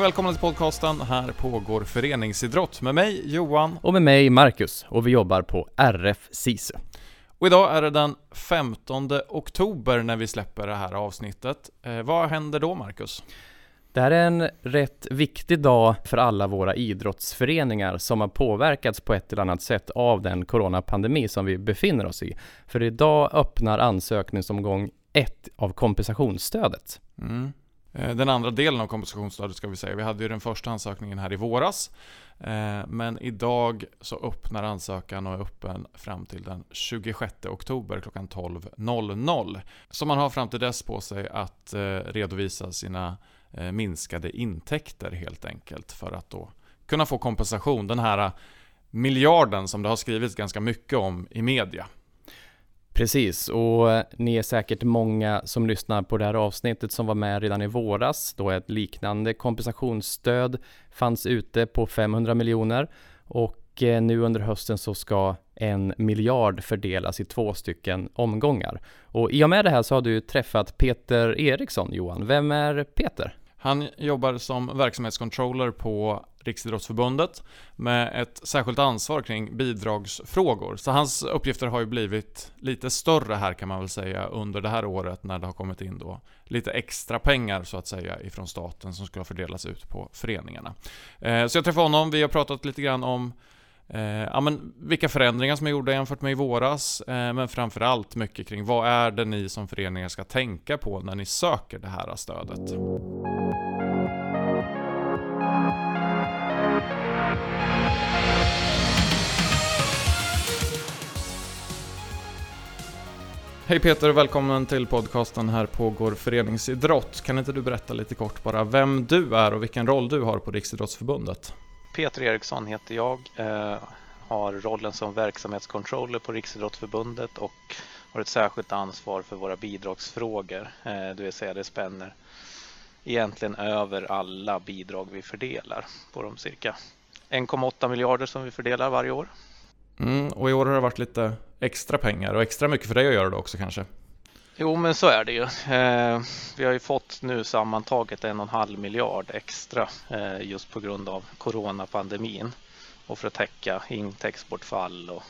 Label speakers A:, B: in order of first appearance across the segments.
A: Och välkomna till podcasten. Här pågår föreningsidrott med mig Johan.
B: Och med mig Marcus. Och vi jobbar på RF SISU.
A: Och idag är det den 15 oktober när vi släpper det här avsnittet. Eh, vad händer då Marcus?
B: Det här är en rätt viktig dag för alla våra idrottsföreningar som har påverkats på ett eller annat sätt av den coronapandemi som vi befinner oss i. För idag öppnar ansökningsomgång ett av kompensationsstödet.
A: Mm. Eh, den andra delen av kompensationsstödet ska vi säga. Vi hade ju den första ansökningen här i våras. Eh, men idag så öppnar ansökan och är öppen fram till den 26 oktober klockan 12.00. Så man har fram till dess på sig att eh, redovisa sina minskade intäkter helt enkelt för att då kunna få kompensation. Den här miljarden som det har skrivits ganska mycket om i media.
B: Precis, och eh, ni är säkert många som lyssnar på det här avsnittet som var med redan i våras då ett liknande kompensationsstöd fanns ute på 500 miljoner och eh, nu under hösten så ska en miljard fördelas i två stycken omgångar. Och i och med det här så har du träffat Peter Eriksson, Johan. Vem är Peter?
A: Han jobbar som verksamhetscontroller på Riksidrottsförbundet med ett särskilt ansvar kring bidragsfrågor. Så hans uppgifter har ju blivit lite större här kan man väl säga under det här året när det har kommit in då lite extra pengar så att säga ifrån staten som ska fördelas ut på föreningarna. Eh, så jag träffade honom, vi har pratat lite grann om Eh, ja, men vilka förändringar som är gjorda jämfört med i våras, eh, men framförallt mycket kring vad är det ni som föreningar ska tänka på när ni söker det här stödet? Hej Peter, och välkommen till podcasten Här pågår föreningsidrott. Kan inte du berätta lite kort bara vem du är och vilken roll du har på Riksidrottsförbundet?
C: Peter Eriksson heter jag, eh, har rollen som verksamhetscontroller på Riksidrottsförbundet och har ett särskilt ansvar för våra bidragsfrågor. Eh, det vill säga det spänner egentligen över alla bidrag vi fördelar på de cirka 1,8 miljarder som vi fördelar varje år.
A: Mm, och i år har det varit lite extra pengar och extra mycket för dig att göra då också kanske?
C: Jo, men så är det ju. Eh, vi har ju fått nu sammantaget en och en halv miljard extra eh, just på grund av coronapandemin och för att täcka intäktsbortfall och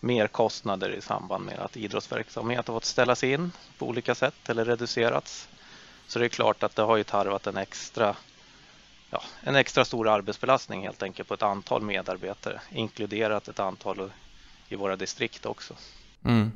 C: merkostnader i samband med att idrottsverksamhet har fått ställas in på olika sätt eller reducerats. Så det är klart att det har ju tarvat en extra, ja, en extra stor arbetsbelastning helt enkelt på ett antal medarbetare, inkluderat ett antal i våra distrikt också.
A: Mm.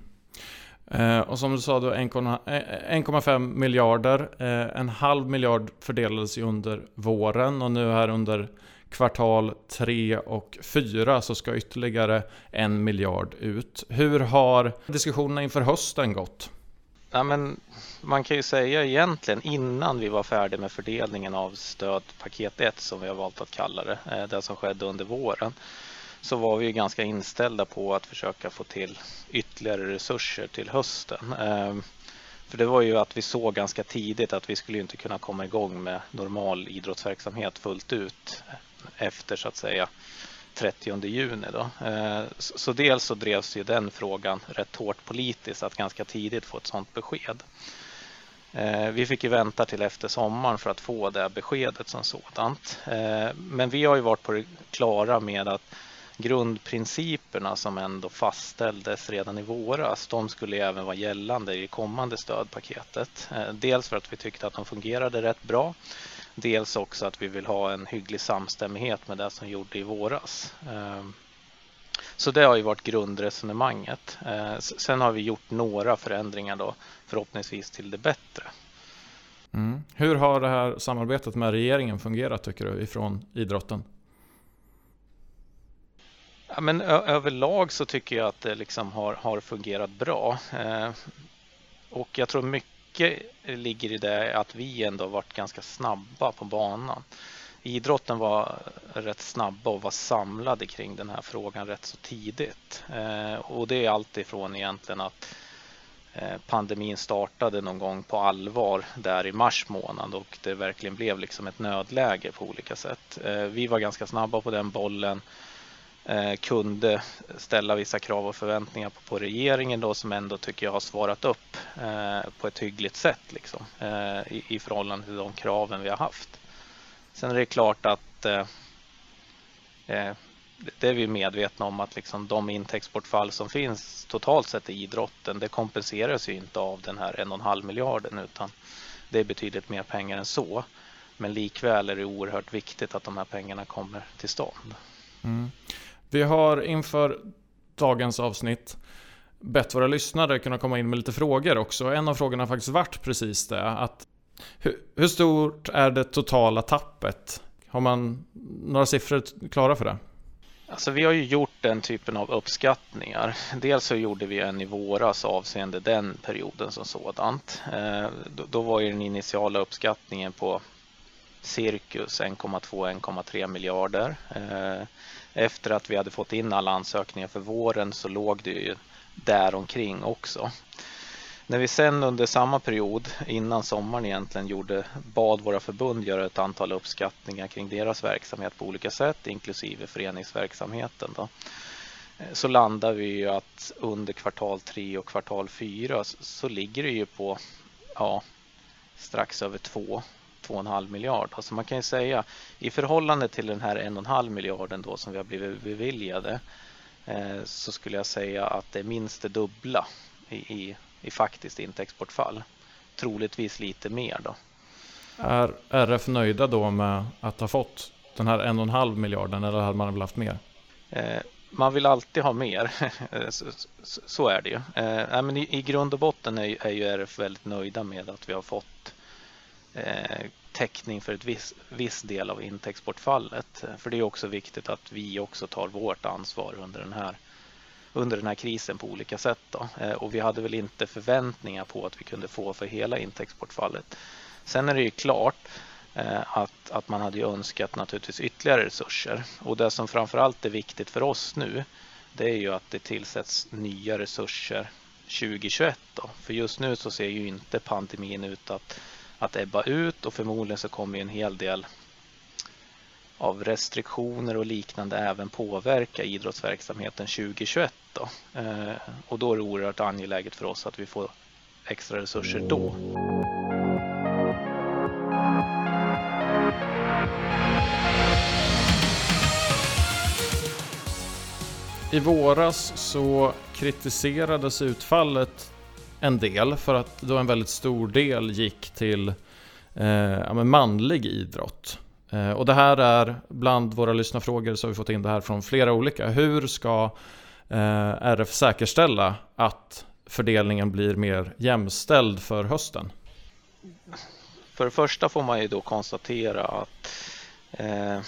A: Eh, och som du sa då 1,5 eh, miljarder. Eh, en halv miljard fördelades ju under våren och nu här under kvartal 3 och 4 så ska ytterligare en miljard ut. Hur har diskussionerna inför hösten gått?
C: Ja, men man kan ju säga egentligen innan vi var färdiga med fördelningen av stödpaket 1 som vi har valt att kalla det, eh, det som skedde under våren, så var vi ganska inställda på att försöka få till ytterligare resurser till hösten. Eh, för det var ju att vi såg ganska tidigt att vi skulle inte kunna komma igång med normal idrottsverksamhet fullt ut efter så att säga 30 juni. Då. Eh, så dels så drevs ju den frågan rätt hårt politiskt att ganska tidigt få ett sådant besked. Eh, vi fick ju vänta till efter sommaren för att få det beskedet som sådant. Eh, men vi har ju varit på det klara med att grundprinciperna som ändå fastställdes redan i våras, de skulle även vara gällande i kommande stödpaketet. Dels för att vi tyckte att de fungerade rätt bra. Dels också att vi vill ha en hygglig samstämmighet med det som gjorde i våras. Eh, så det har ju varit grundresonemanget. Eh, sen har vi gjort några förändringar då, förhoppningsvis till det bättre.
A: Mm. Hur har det här samarbetet med regeringen fungerat tycker du ifrån idrotten?
C: Ja, men överlag så tycker jag att det liksom har, har fungerat bra. Eh, och jag tror mycket mycket ligger i det att vi ändå varit ganska snabba på banan. Idrotten var rätt snabba och var samlade kring den här frågan rätt så tidigt. Eh, och det är alltifrån egentligen att eh, pandemin startade någon gång på allvar där i mars månad och det verkligen blev liksom ett nödläge på olika sätt. Eh, vi var ganska snabba på den bollen kunde ställa vissa krav och förväntningar på, regeringen då som ändå tycker jag har svarat upp Eh, på ett hyggligt sätt liksom, eh, i, i förhållande till de kraven vi har haft. Sen är det klart att eh, eh, det är vi medvetna om att liksom de intäktsbortfall som finns totalt sett i idrotten det kompenseras ju inte av den här en och en halv miljarden utan det är betydligt mer pengar än så. Men likväl är det oerhört viktigt att de här pengarna kommer till stånd.
A: Mm. Vi har inför dagens avsnitt bett våra lyssnare kunna komma in med lite frågor också. En av frågorna har faktiskt varit precis det. Att hur, hur stort är det totala tappet? Har man några siffror klara för det?
C: Alltså vi har ju gjort den typen av uppskattningar. Dels så gjorde vi en i våras avseende den perioden som sådant. Eh, då var ju den initiala uppskattningen på cirkus 1,2-1,3 miljarder. Eh, efter att vi hade fått in alla ansökningar för våren så låg det ju däromkring också. När vi sen under samma period, innan sommaren egentligen, gjorde, bad våra förbund göra ett antal uppskattningar kring deras verksamhet på olika sätt, inklusive föreningsverksamheten. Då, så landar vi ju att under kvartal 3 och kvartal 4 så, så ligger det ju på ja, strax över 2 2,5 miljard. Alltså man kan ju säga i förhållande till den här 1,5 miljarden då som vi har blivit beviljade så skulle jag säga att det är minst det dubbla i, i, i faktiskt intäktsbortfall. Troligtvis lite mer då.
A: Är RF nöjda då med att ha fått den här 1,5 miljarden eller hade man väl haft mer?
C: Eh, man vill alltid ha mer, så, är det ju. Eh, men i, grund och botten är, ju RF väldigt nöjda med att vi har fått Eh, täckning för ett viss, viss del av intäktsbortfallet. För det är också viktigt att vi också tar vårt ansvar under den här, under den här krisen på olika sätt. Då. Eh, och vi hade väl inte förväntningar på att vi kunde få för hela intäktsbortfallet. Sen är det ju klart eh, att, att man hade önskat naturligtvis ytterligare resurser. Och det som framförallt är viktigt för oss nu det är ju att det tillsätts nya resurser 2021. Då. För just nu så ser ju inte pandemin ut att att ebba ut och förmodligen så kommer en hel del av restriktioner och liknande även påverka idrottsverksamheten 2021. Då. Eh, och då är det oerhört angeläget för oss att vi får extra resurser då.
A: I våras så kritiserades utfallet en del för att då en väldigt stor del gick till eh, manlig idrott. Eh, och det här är bland våra lyssnarfrågor så har vi fått in det här från flera olika. Hur ska eh, RF säkerställa att fördelningen blir mer jämställd för hösten?
C: För det första får man ju då konstatera att eh, eh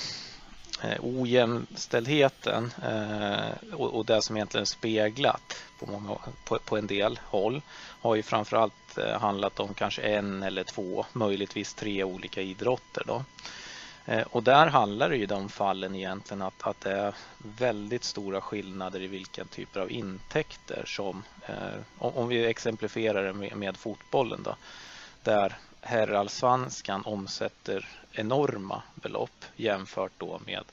C: ojämställdheten eh, och det som egentligen är speglat på, många, på, på en del håll har ju framförallt eh, handlat om kanske en eller två, möjligtvis tre olika idrotter. Då. Eh, och där handlar det i de fallen egentligen att, att det är väldigt stora skillnader i vilken typer av intäkter som, eh, om vi exemplifierar det med, med fotbollen då, där herrallsvenskan omsätter enorma belopp jämfört då med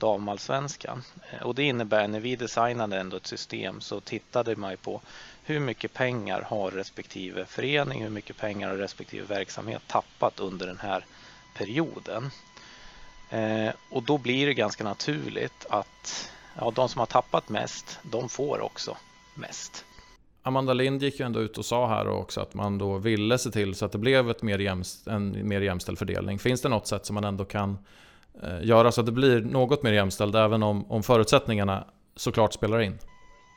C: damallsvenskan. Eh, och det innebär när vi designade ändå ett system så tittade man ju på hur mycket pengar har respektive förening, hur mycket pengar har respektive verksamhet tappat under den här perioden. Eh, och då blir det ganska naturligt att ja, de som har tappat mest, de får också mest.
A: Amanda Lind gick ju ändå ut och sa här också att man då ville se till så att det blev ett mer jämst, en mer jämställd fördelning. Finns det något sätt som man ändå kan Eh, göra så att det blir något mer jämställd även om, om förutsättningarna såklart spelar in?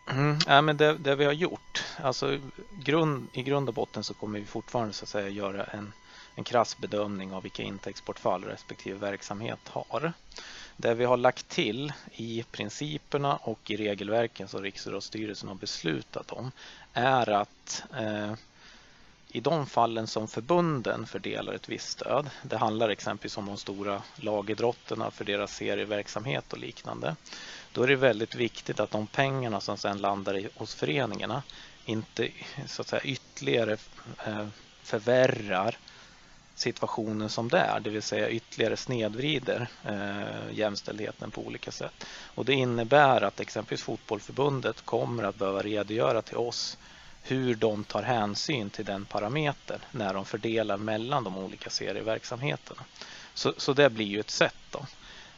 C: Mm, ja, men det, det, vi har gjort, alltså grund, i grund och botten så kommer vi fortfarande så att säga göra en, en krass bedömning av vilka intäktsbortfall respektive verksamhet har. Det vi har lagt till i principerna och i regelverken som Riksidrottsstyrelsen har beslutat om är att eh, i de fallen som förbunden fördelar ett visst stöd, det handlar exempelvis om de stora lagidrotterna för deras serieverksamhet och liknande, då är det väldigt viktigt att de pengarna som sedan landar hos föreningarna inte så att säga, ytterligare eh, förvärrar situationen som det är, det vill säga ytterligare snedvrider eh, jämställdheten på olika sätt. Och det innebär att exempelvis Fotbollförbundet kommer att behöva redogöra till oss hur de tar hänsyn till den parametern när de fördelar mellan de olika serieverksamheterna. Så, så det blir ju ett sätt då.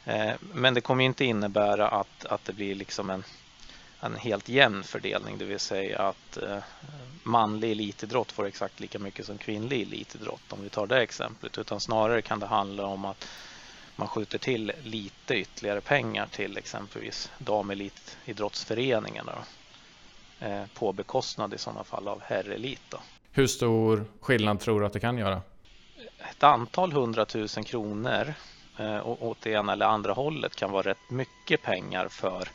C: Eh, men det kommer inte innebära att, att det blir liksom en, en helt jämn fördelning, det vill säga att eh, manlig elitidrott får exakt lika mycket som kvinnlig elitidrott om vi tar det exemplet, utan snarare kan det handla om att man skjuter till lite ytterligare pengar till exempelvis damelitidrottsföreningarna Då på bekostnad i sådana fall av herrelit.
A: Hur stor skillnad tror du att det kan göra?
C: Ett antal hundratusen kronor eh, åt det ena eller andra hållet kan vara rätt mycket pengar för,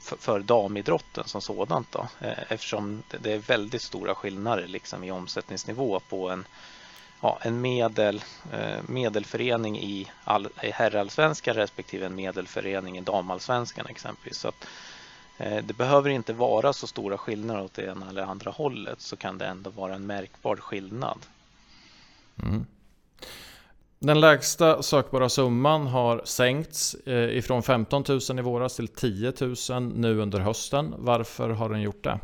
C: för, för damidrotten som sådant. Då. Eh, eftersom det är väldigt stora skillnader liksom i omsättningsnivå på en ja, en medel, eh, medelförening i, all, i herrallsvenskan respektive en medelförening i damallsvenskan exempelvis. Så att, eh, det behöver inte vara så stora skillnader åt det ena eller andra hållet så kan det ändå vara en märkbar skillnad. Mm.
A: Den lägsta sökbara summan har sänkts eh, ifrån 15 000 i våras till 10 000 nu under hösten. Varför har den gjort det?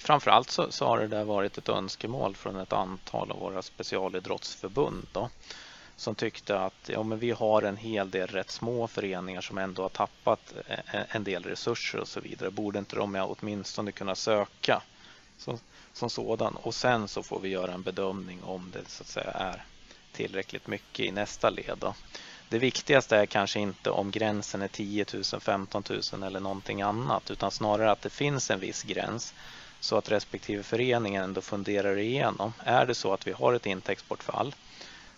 C: framförallt så, så har det där varit ett önskemål från ett antal av våra specialidrottsförbund då, som tyckte att ja, men vi har en hel del rätt små föreningar som ändå har tappat eh, eh, en del resurser och så vidare. Borde inte de åtminstone kunna söka som, som sådan och sen så får vi göra en bedömning om det så att säga är tillräckligt mycket i nästa led. Då. Det viktigaste är kanske inte om gränsen är 10 000, 15 000 eller någonting annat utan snarare att det finns en viss gräns så att respektive förening ändå funderar igenom. Är det så att vi har ett intäktsbortfall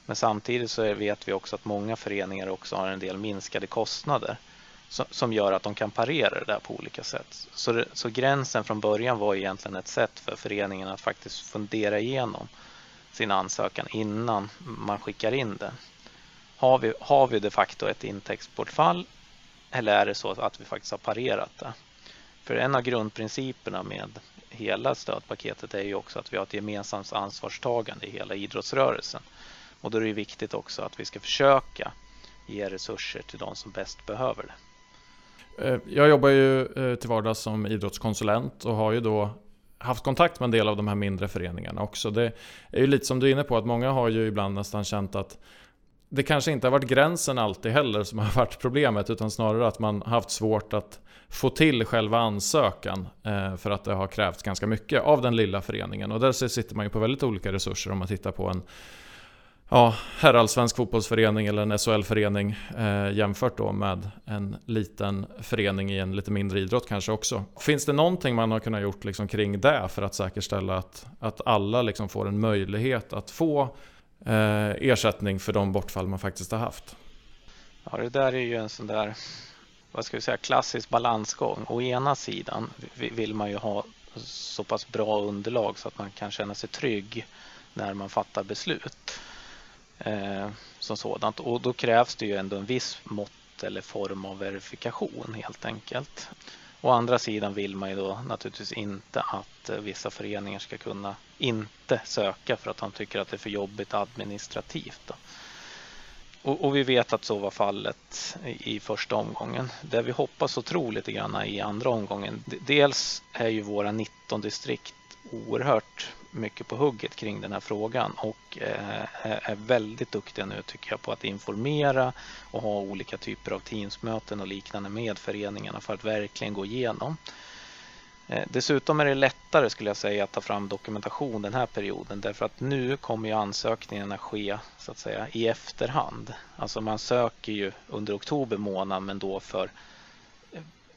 C: men samtidigt så vet vi också att många föreningar också har en del minskade kostnader som gör att de kan parera det där på olika sätt. Så, det, så gränsen från början var egentligen ett sätt för föreningen att faktiskt fundera igenom sin ansökan innan man skickar in den. Har vi, har vi de facto ett intäktsbortfall eller är det så att vi faktiskt har parerat det? För en av grundprinciperna med hela stödpaketet är ju också att vi har ett gemensamt ansvarstagande i hela idrottsrörelsen. Och då är det viktigt också att vi ska försöka ge resurser till de som bäst behöver det.
A: Eh, jag jobbar ju eh, till vardags som idrottskonsulent och har ju då haft kontakt med en del av de här mindre föreningarna också. Det är ju lite som du är inne på att många har ju ibland nästan känt att det kanske inte har varit gränsen alltid heller som har varit problemet utan snarare att man haft svårt att få till själva ansökan eh, för att det har krävts ganska mycket av den lilla föreningen. Och där sitter man ju på väldigt olika resurser om man tittar på en ja, herrallsvensk fotbollsförening eller en SHL-förening eh, jämfört då med en liten förening i en lite mindre idrott kanske också. Finns det någonting man har kunnat gjort liksom kring det för att säkerställa att, att alla liksom får en möjlighet att få eh, ersättning för de bortfall man faktiskt har haft?
C: Ja, det där är ju en sån där vad ska vi säga, klassisk balansgång. Å ena sidan vill man ju ha så pass bra underlag så att man kan känna sig trygg när man fattar beslut eh, som sådant. Och då krävs det ju ändå en viss mått eller form av verifikation helt enkelt. Å andra sidan vill man ju då naturligtvis inte att eh, vissa föreningar ska kunna inte söka för att de tycker att det är för jobbigt administrativt. Då. Och, och, vi vet att så var fallet i, i första omgången. Det vi hoppas och tror lite grann i andra omgången. Dels är ju våra 19 distrikt oerhört mycket på hugget kring den här frågan och eh, är väldigt duktiga nu tycker jag på att informera och ha olika typer av teamsmöten och liknande med föreningarna för att verkligen gå igenom. Eh, dessutom är det lättare skulle jag säga att ta fram dokumentation den här perioden därför att nu kommer ju ansökningarna ske så att säga i efterhand. Alltså man söker ju under oktober månad men då för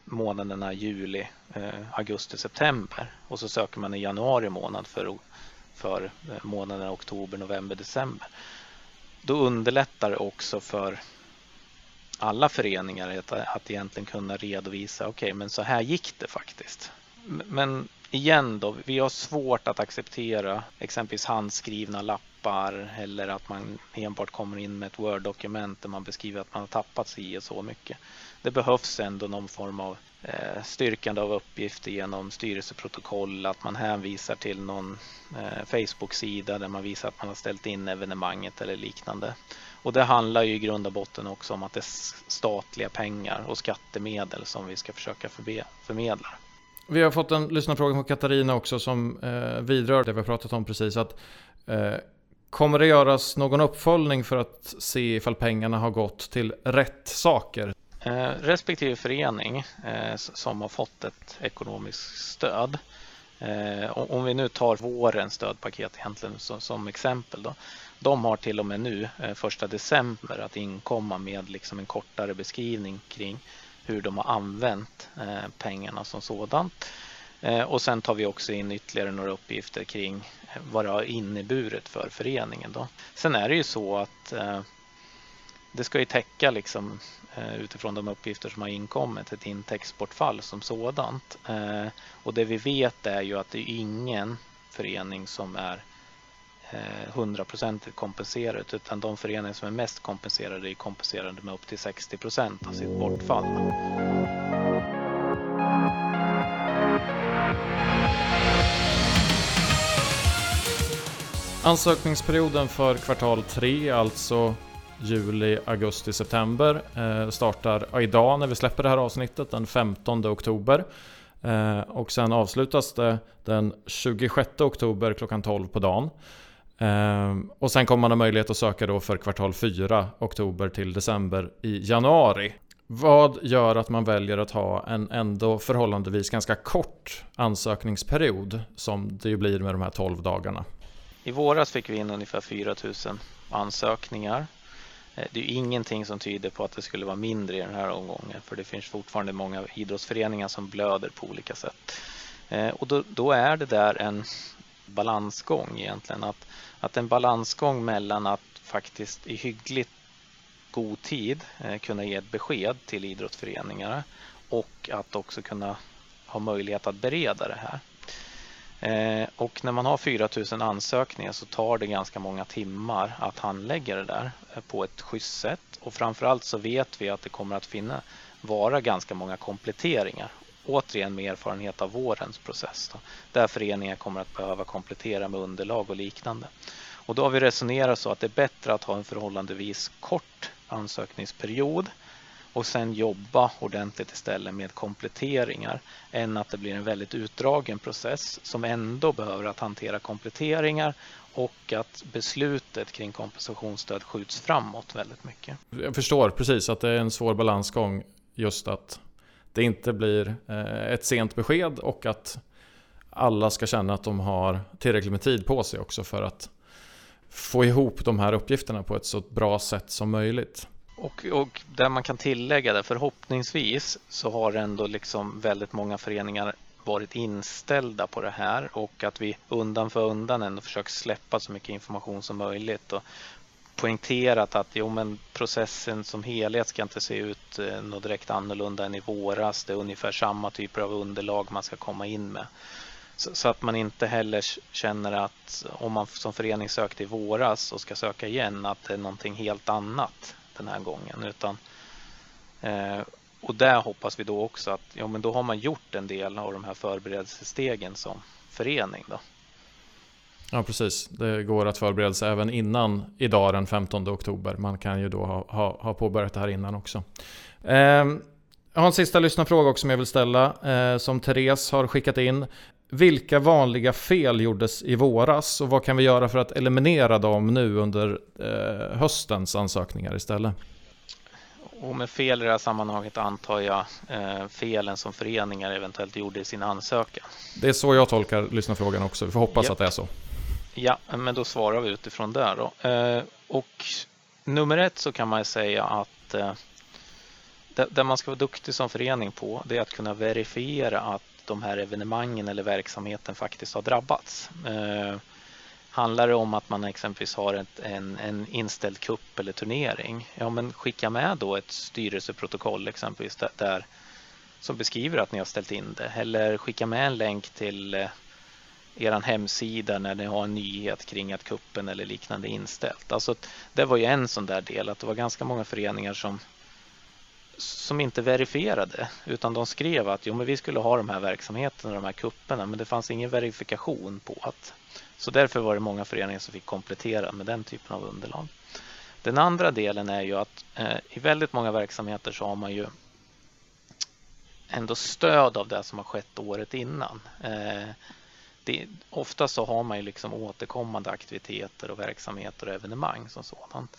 C: månaderna juli, eh, augusti, september och så söker man i januari månad för, för eh, månaderna oktober, november, december. Då underlättar det också för alla föreningar att, att egentligen kunna redovisa, okej okay, men så här gick det faktiskt men igen då, vi har svårt att acceptera exempelvis handskrivna lappar eller att man enbart kommer in med ett Word-dokument där man beskriver att man har tappat sig och så mycket. Det behövs ändå någon form av eh, styrkande av uppgifter genom styrelseprotokoll, att man hänvisar till någon eh, Facebook-sida där man visar att man har ställt in evenemanget eller liknande. Och det handlar ju i grund och botten också om att det är statliga pengar och skattemedel som vi ska försöka förmedla.
A: Vi har fått en lyssnarfråga från Katarina också som eh, vidrör det vi har pratat om precis. Att, eh, Kommer det göras någon uppföljning för att se ifall pengarna har gått till rätt saker?
C: Eh, respektive förening eh, som har fått ett ekonomiskt stöd. Eh, om vi nu tar vårens stödpaket egentligen som, som exempel. Då, de har till och med nu, eh, första december, att inkomma med liksom en kortare beskrivning kring hur de har använt eh, pengarna som sådant. Eh, och sen tar vi också in ytterligare några uppgifter kring eh, vad det har inneburit för föreningen. Då. Sen är det ju så att eh, det ska ju täcka liksom, eh, utifrån de uppgifter som har inkommit ett intäktsbortfall som sådant. Eh, och det vi vet är ju att det är ingen förening som är eh, hundraprocentigt kompenserad utan de föreningar som är mest kompenserade är kompenserade med upp till 60 procent av sitt bortfall.
A: Ansökningsperioden för kvartal 3, alltså juli, augusti, september eh, startar idag när vi släpper det här avsnittet den 15 oktober. Eh, och sen avslutas det den 26 oktober klockan 12 på dagen. Eh, och sen kommer man ha möjlighet att söka då för kvartal 4, oktober till december i januari. Vad gör att man väljer att ha en ändå förhållandevis ganska kort ansökningsperiod som det ju blir med de här 12 dagarna?
C: I våras fick vi in ungefär 4000 ansökningar. Eh, det är ingenting som tyder på att det skulle vara mindre i den här omgången för det finns fortfarande många idrottsföreningar som blöder på olika sätt. Eh, och då, då är det där en balansgång egentligen. Att, att en balansgång mellan att faktiskt i hyggligt god tid eh, kunna ge ett besked till idrottsföreningarna och att också kunna ha möjlighet att bereda det här. Eh, och när man har 4000 ansökningar så tar det ganska många timmar att handlägga det där eh, på ett schysst sätt. Och framförallt så vet vi att det kommer att finna, vara ganska många kompletteringar återigen med erfarenhet av vårens process. Då, där föreningar kommer att behöva komplettera med underlag och liknande. Och då har vi resonerat så att det är bättre att ha en förhållandevis kort ansökningsperiod och sen jobba ordentligt istället med kompletteringar än att det blir en väldigt utdragen process som ändå behöver att hantera kompletteringar och att beslutet kring kompensationsstöd skjuts framåt väldigt mycket.
A: Jag förstår precis att det är en svår balansgång just att det inte blir eh, ett sent besked och att alla ska känna att de har tillräckligt med tid på sig också för att få ihop de här uppgifterna på ett så bra sätt som möjligt.
C: Och, och där man kan tillägga det, förhoppningsvis så har ändå liksom väldigt många föreningar varit inställda på det här och att vi undan för undan ändå försöker släppa så mycket information som möjligt och poängterat att jo, men processen som helhet ska inte se ut eh, något direkt annorlunda än i våras. Det är ungefär samma typer av underlag man ska komma in med. Så, så, att man inte heller känner att om man som förening sökte i våras och ska söka igen att det är någonting helt annat den här gången. Utan, eh, och där hoppas vi då också att ja, men då har man gjort en del av de här förberedelsestegen som förening. Då.
A: Ja, precis. Det går att förbereda sig även innan idag den 15 oktober. Man kan ju då ha, ha, ha påbörjat det här innan också. Eh, jag har en sista lyssnarfråga också som jag vill ställa, eh, som Therese har skickat in. Vilka vanliga fel gjordes i våras och vad kan vi göra för att eliminera dem nu under eh, höstens ansökningar istället?
C: Och med fel i det här sammanhanget antar jag eh, felen som föreningar eventuellt gjorde i sin ansökan.
A: Det är så jag tolkar lyssnarfrågan också. Vi får hoppas yep. att det är så.
C: Ja, men då svarar vi utifrån det. Då. Eh, och nummer ett så kan man säga att eh, det, man ska vara duktig som förening på det är att kunna verifiera att de här evenemangen eller verksamheten faktiskt har drabbats. Eh, handlar det om att man exempelvis har ett, en, en inställd kupp eller turnering, ja men skicka med då ett styrelseprotokoll exempelvis där, där som beskriver att ni har ställt in det eller skicka med en länk till eh, er hemsida när ni har en nyhet kring att kuppen eller liknande är inställt. Alltså, det var ju en sån där del att det var ganska många föreningar som som inte verifierade utan de skrev att jo, men vi skulle ha de här verksamheterna och de här kupperna men det fanns ingen verifikation på att så därför var det många föreningar som fick komplettera med den typen av underlag. Den andra delen är ju att eh, i väldigt många verksamheter så har man ju ändå stöd av det som har skett året innan. Eh, det, ofta så har man ju liksom återkommande aktiviteter och verksamheter och evenemang som sådant.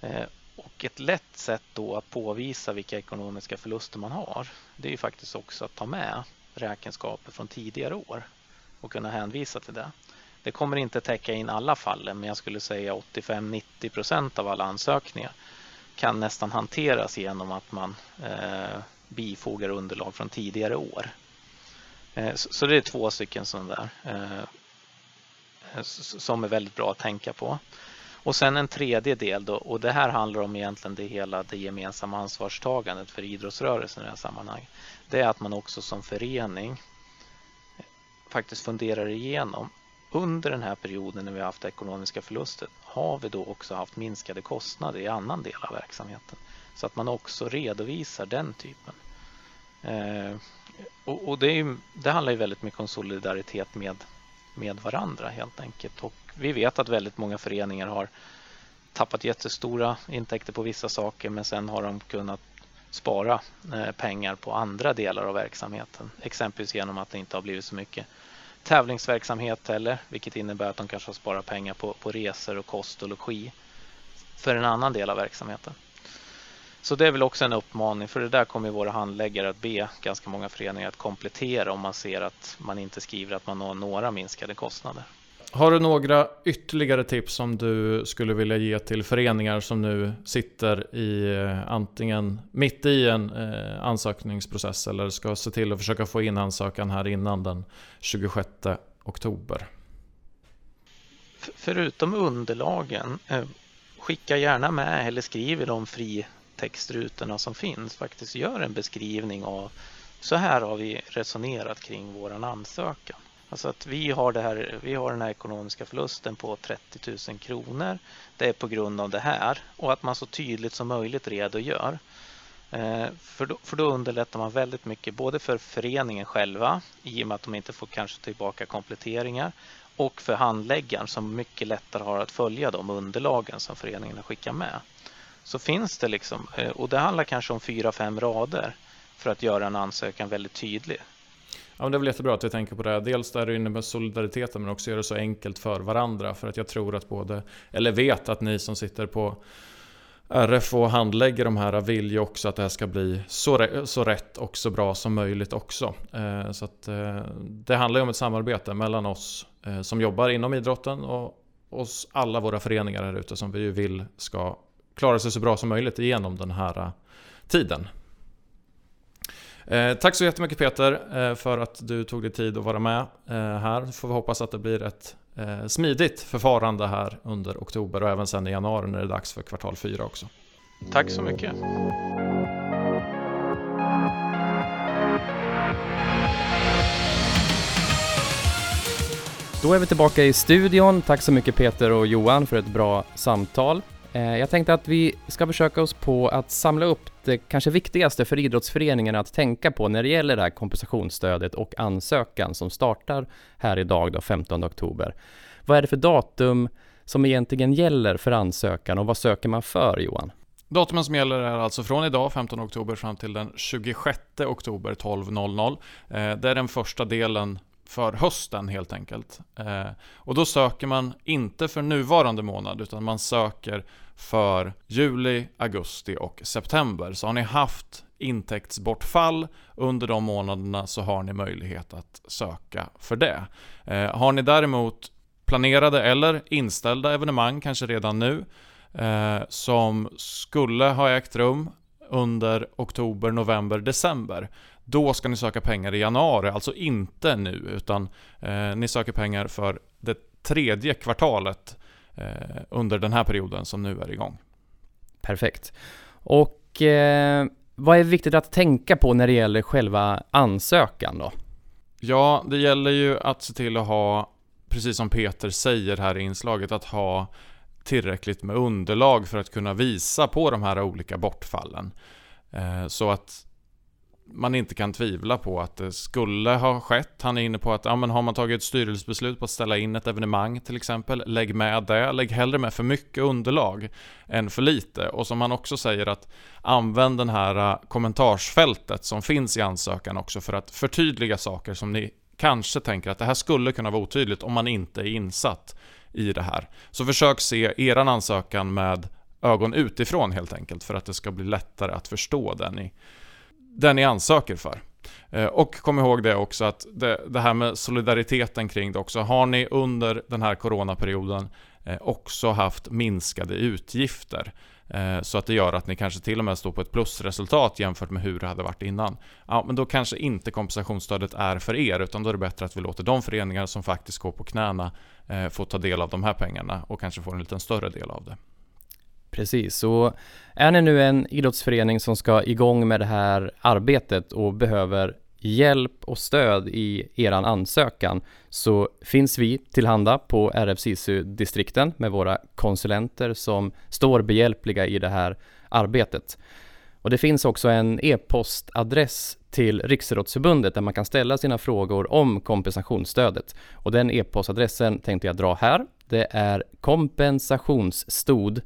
C: Eh, och ett lätt sätt då att påvisa vilka ekonomiska förluster man har, det är ju faktiskt också att ta med räkenskaper från tidigare år och kunna hänvisa till det. Det kommer inte täcka in alla fallen, men jag skulle säga 85-90 procent av alla ansökningar kan nästan hanteras genom att man eh, bifogar underlag från tidigare år. Eh, så, så, det är två stycken sådana där eh, som är väldigt bra att tänka på. Och sen en tredje del då, och det här handlar om egentligen det hela det gemensamma ansvarstagandet för idrottsrörelsen i det här sammanhanget. Det är att man också som förening faktiskt funderar igenom under den här perioden när vi har haft ekonomiska förluster har vi då också haft minskade kostnader i annan del av verksamheten. Så att man också redovisar den typen. Eh, och, och det, är, det, handlar ju väldigt mycket om solidaritet med, med varandra helt enkelt. Och vi vet att väldigt många föreningar har tappat jättestora intäkter på vissa saker men sen har de kunnat spara eh, pengar på andra delar av verksamheten. Exempelvis genom att det inte har blivit så mycket tävlingsverksamhet heller, vilket innebär att de kanske har sparat pengar på, på resor och kost och logi för en annan del av verksamheten. Så det är väl också en uppmaning, för det där kommer våra handläggare att be ganska många föreningar att komplettera om man ser att man inte skriver att man har några minskade kostnader.
A: Har du några ytterligare tips som du skulle vilja ge till föreningar som nu sitter i eh, antingen mitt i en eh, ansökningsprocess eller ska se till att försöka få in ansökan här innan den 26 oktober?
C: Förutom underlagen, eh, skicka gärna med eller skriv i de textrutorna som finns. Faktiskt gör en beskrivning av så här har vi resonerat kring våran ansökan. Alltså att vi har, det här, vi har den här ekonomiska förlusten på 30 000 kronor. Det är på grund av det här och att man så tydligt som möjligt redogör. Eh, för, då, för då underlättar man väldigt mycket både för föreningen själva i och med att de inte får kanske tillbaka kompletteringar och för handläggaren som mycket lättare har att följa de underlagen som föreningen har skickat med. Så finns det liksom, eh, och det handlar kanske om fyra, fem rader för att göra en ansökan väldigt tydlig.
A: Ja, men det är väl jättebra att vi tänker på det. Dels där det med solidariteten men också göra det så enkelt för varandra. För att jag tror att både, eller vet att ni som sitter på RF och handlägger de här vill ju också att det här ska bli så, så rätt och så bra som möjligt också. Eh, så att eh, det handlar ju om ett samarbete mellan oss som jobbar inom idrotten och oss alla våra föreningar här ute som vi ju vill ska klara sig så bra som möjligt igenom den här tiden. Eh, tack så jättemycket Peter eh, för att du tog dig tid att vara med eh, här. Får vi hoppas att det blir ett eh, smidigt förfarande här under oktober och även sen i januari när det är dags för kvartal 4 också.
C: Tack så mycket.
B: Då är vi tillbaka i studion. Tack så mycket Peter och Johan för ett bra samtal. Eh, jag tänkte att vi ska försöka oss på att samla upp det kanske viktigaste för idrottsföreningarna att tänka på när det gäller det här kompensationsstödet och ansökan som startar här idag då 15 oktober. Vad är det för datum som egentligen gäller för ansökan och vad söker man för Johan?
A: Datumen som gäller är alltså från idag 15 oktober fram till den 26 oktober 12.00. Eh, det är den första delen för hösten helt enkelt. Eh, och då söker man inte för nuvarande månad utan man söker för juli, augusti och september. Så har ni haft intäktsbortfall under de månaderna så har ni möjlighet att söka för det. Eh, har ni däremot planerade eller inställda evenemang kanske redan nu eh, som skulle ha ägt rum under oktober, november, december då ska ni söka pengar i januari, alltså inte nu, utan eh, ni söker pengar för det tredje kvartalet eh, under den här perioden som nu är igång.
B: Perfekt. Och eh, vad är viktigt att tänka på när det gäller själva ansökan då?
A: Ja, det gäller ju att se till att ha, precis som Peter säger här i inslaget, att ha tillräckligt med underlag för att kunna visa på de här olika bortfallen. Eh, så att man inte kan tvivla på att det skulle ha skett. Han är inne på att ja, men har man tagit ett styrelsebeslut på att ställa in ett evenemang till exempel, lägg med det. Lägg hellre med för mycket underlag än för lite. Och som han också säger att använd den här äh, kommentarsfältet som finns i ansökan också för att förtydliga saker som ni kanske tänker att det här skulle kunna vara otydligt om man inte är insatt i det här. Så försök se eran ansökan med ögon utifrån helt enkelt för att det ska bli lättare att förstå den i den ni ansöker för. Eh, och kom ihåg det också att det, det, här med solidariteten kring det också. Har ni under den här coronaperioden eh, också haft minskade utgifter eh, så att det gör att ni kanske till och med står på ett plusresultat jämfört med hur det hade varit innan. Ja, men då kanske inte kompensationsstödet är för er utan då är det bättre att vi låter de föreningar som faktiskt går på knäna få ta del av de här pengarna och kanske få en lite större del av det.
B: Precis, så är ni nu en idrottsförening som ska igång med det här arbetet och behöver hjälp och stöd i eran ansökan så finns vi tillhanda på RFSISU-distrikten med våra konsulenter som står behjälpliga i det här arbetet. Och det finns också en e-postadress till Riksidrottsförbundet där man kan ställa sina frågor om kompensationsstödet. Och den e-postadressen tänkte jag dra här. Det är kompensationsstod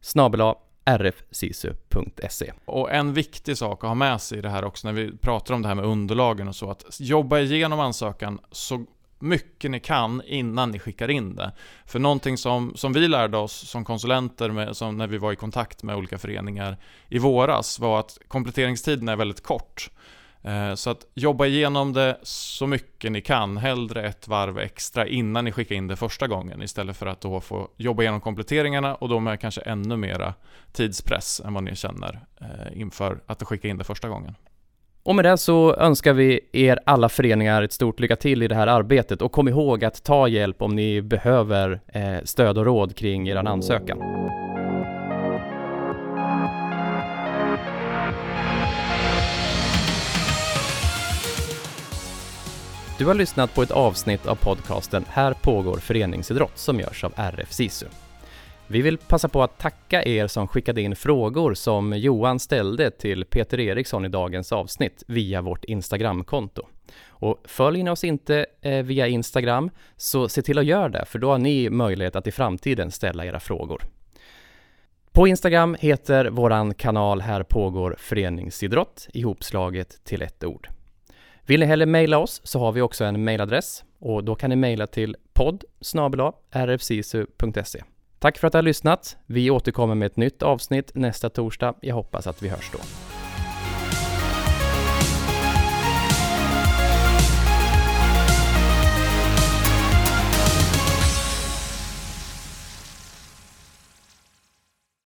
B: snabel rfsisu.se.
A: Och en viktig sak att ha med sig i det här också när vi pratar om det här med underlagen och så, att jobba igenom ansökan så mycket ni kan innan ni skickar in det. För någonting som, som vi lärde oss som konsulenter med, som när vi var i kontakt med olika föreningar i våras var att kompletteringstiden är väldigt kort. Eh, så att jobba igenom det så mycket ni kan, hellre ett varv extra innan ni skickar in det första gången istället för att då få jobba igenom kompletteringarna och då med kanske ännu mera tidspress än vad ni känner eh, inför att skicka in det första gången.
B: Och med det så önskar vi er alla föreningar ett stort lycka till i det här arbetet och kom ihåg att ta hjälp om ni behöver eh, stöd och råd kring er ansökan. Du har lyssnat på ett avsnitt av podcasten Här pågår föreningsidrott som görs av RF SISU. Vi vill passa på att tacka er som skickade in frågor som Johan ställde till Peter Eriksson i dagens avsnitt via vårt Instagramkonto. Och följer ni oss inte eh, via Instagram så se till att göra det, för då har ni möjlighet att i framtiden ställa era frågor. På Instagram heter våran kanal Här pågår föreningsidrott ihopslaget till ett ord. Vill ni hellre mejla oss så har vi också en mejladress och då kan ni mejla till podd rfsisu.se. Tack för att du har lyssnat. Vi återkommer med ett nytt avsnitt nästa torsdag. Jag hoppas att vi hörs då.